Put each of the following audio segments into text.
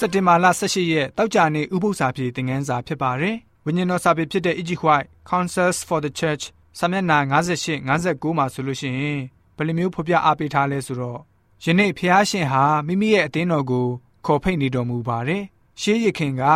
စက်တင်ဘာလ18ရက်တောက်ကြနေ့ဥပုသ္စာပြေသင်ခန်းစာဖြစ်ပါတယ်။ဝိညာဉ်တော်စာပေဖြစ်တဲ့ E.G. White Counsels for the Church စာမျက်နှာ58 59မှာဆိုလို့ရှိရင်ဘယ်လိုမျိုးဖော်ပြအားပေးထားလဲဆိုတော့ယနေ့ဖျားရှင်ဟာမိမိရဲ့အသင်းတော်ကိုခေါ်ဖိတ်နေတော်မူပါတယ်။ရှေးရခင်ကဣ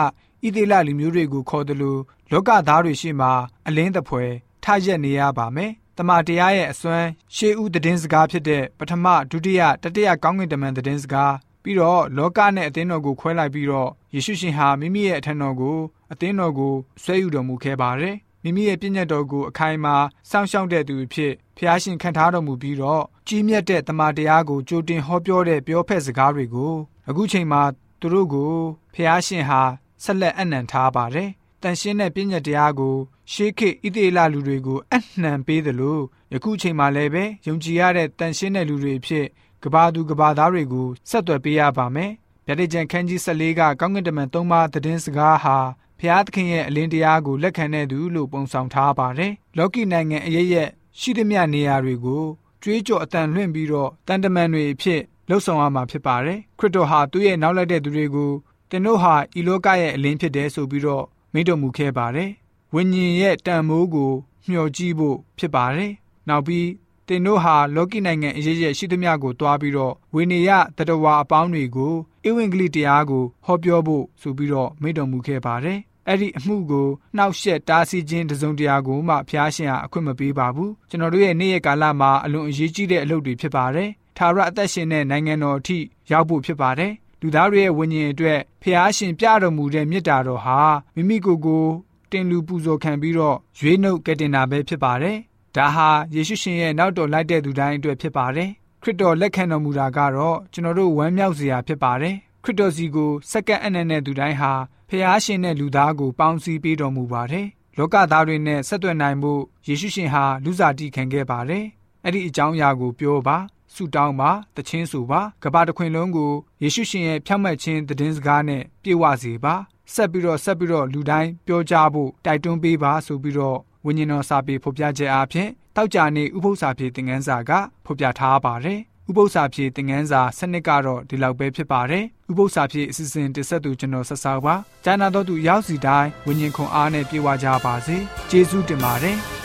သေလလူမျိုးတွေကိုခေါ်တယ်လို့လောကသားတွေရှိမှအလင်းတပွဲထရက်နေရပါမယ်။တမန်တရားရဲ့အစွမ်းရှေးဦးသတင်းစကားဖြစ်တဲ့ပထမဒုတိယတတိယကောင်းကင်တမန်သတင်းစကား ပြီးတော့လောကနဲ့အသင်းတော်ကိုခွဲလိုက်ပြီးတော့ယေရှုရှင်ဟာမိမိရဲ့အထံတော်ကိုအသင်းတော်ကိုဆွဲယူတော်မူခဲ့ပါတယ်။မိမိရဲ့ပြည့်ညတ်တော်ကိုအခိုင်အမာစောင့်ရှောက်တဲ့သူဖြစ်ဖျားရှင်ခံထားတော်မူပြီးတော့ကြီးမြတ်တဲ့တမန်တရားကိုကြိုတင်ဟောပြောတဲ့ပြောဖက်စကားတွေကိုအခုချိန်မှာသူတို့ကိုဖျားရှင်ဟာဆက်လက်အနံထားပါတယ်။တန်ရှင်းတဲ့ပြည့်ညတ်တရားကိုရှေးခေတ်ဣသေလလူတွေကိုအနှံပေးသလိုယခုချိန်မှာလည်းပဲယုံကြည်ရတဲ့တန်ရှင်းတဲ့လူတွေဖြစ် ကဘာသူကဘာသားတွေကိုဆက်သွယ်ပေးရပါမယ်။ဗျာဒိတ်ကျန်ခန်းကြီး14ကကောင်းကင်တမန်၃ပါးသတင်းစကားဟာဖျားသခင်ရဲ့အလင်းတရားကိုလက်ခံတဲ့သူလို့ပုံဆောင်ထားပါတယ်။လောကီနိုင်ငံအရရဲ့ရှိသမျှနေရာတွေကိုကြွေးကြော်အတန်လွှင့်ပြီးတော့တန်တမန်တွေအဖြစ်လှုပ်ဆောင်ရမှာဖြစ်ပါတယ်။ခရစ်တော်ဟာသူ့ရဲ့နောက်လိုက်တဲ့သူတွေကိုတင်တို့ဟာဤလောကရဲ့အလင်းဖြစ်တယ်ဆိုပြီးတော့မိန့်တော်မူခဲ့ပါတယ်။ဝိညာဉ်ရဲ့တန်မိုးကိုမျှော်ကြည့်ဖို့ဖြစ်ပါတယ်။နောက်ပြီး တင်တို့ဟာလောကီနိုင်ငံအရေးရဲ့ရှိသမျှကိုတွားပြီးတော့ဝေနေယတတဝါအပေါင်းတွေကိုဧဝံဂေလိတရားကိုဟောပြောဖို့ဆိုပြီးတော့မိန့်တော်မူခဲ့ပါတယ်။အဲ့ဒီအမှုကိုနှောက်ယှက်တားဆီးခြင်းတစုံတရာကိုမှဖျားရှင်ဟာအခွင့်မပေးပါဘူး။ကျွန်တော်တို့ရဲ့နေ့ရက်ကာလမှာအလွန်အရေးကြီးတဲ့အလုပ်တွေဖြစ်ပါတယ်။သာရအသက်ရှင်တဲ့နိုင်ငံတော်အထိရောက်ဖို့ဖြစ်ပါတယ်။လူသားတွေရဲ့ဝိညာဉ်အတွက်ဖျားရှင်ပြတော်မူတဲ့မေတ္တာတော်ဟာမိမိကိုယ်ကိုတင်လူပူဇော်ခံပြီးတော့ရွေးနှုတ်ကယ်တင်တာပဲဖြစ်ပါတယ်။ ဒါဟာယေရှုရှင်ရဲ့နောက်တော်လိုက်တဲ့သူတိုင်းအတွက်ဖြစ်ပါတယ်ခရစ်တော်လက်ခံတော်မူတာကတော့ကျွန်တော်တို့ဝမ်းမြောက်စရာဖြစ်ပါတယ်ခရစ်တော်စီကိုစက္ကန့်အနက်နဲ့သူတိုင်းဟာဖျားရှင်တဲ့လူသားကိုပေါင်းစည်းပေးတော်မူပါတယ်လောကသားတွေနဲ့ဆက်သွယ်နိုင်မှုယေရှုရှင်ဟာလူစားတိခံခဲ့ပါတယ်အဲ့ဒီအကြောင်းအရာကိုပြောပါဆုတောင်းပါတခြင်းဆိုပါကဘာတခွင်လုံးကိုယေရှုရှင်ရဲ့ဖြောင့်မတ်ခြင်းသတင်းစကားနဲ့ပြည့်ဝစေပါဆက်ပြီးတော့ဆက်ပြီးတော့လူတိုင်းပြောကြဖို့တိုက်တွန်းပေးပါဆိုပြီးတော့ ဝိညာဉ်တော်စာပေဖော်ပြချက်အားဖြင့်တောက်ကြနေဥပု္ပ္ပစာပြေသင်ခန်းစာကဖော်ပြထားပါတယ်။ဥပု္ပ္ပစာပြေသင်ခန်းစာစနစ်ကတော့ဒီလောက်ပဲဖြစ်ပါတယ်။ဥပု္ပ္ပစာပြေအစီအစဉ်တင်ဆက်သူကျွန်တော်ဆက်ဆောက်ပါ။ကျမ်းနာတော်သူရောက်စီတိုင်းဝိညာဉ်ခွန်အားနဲ့ပြေဝကြပါစေ။ကျေးဇူးတင်ပါတယ်။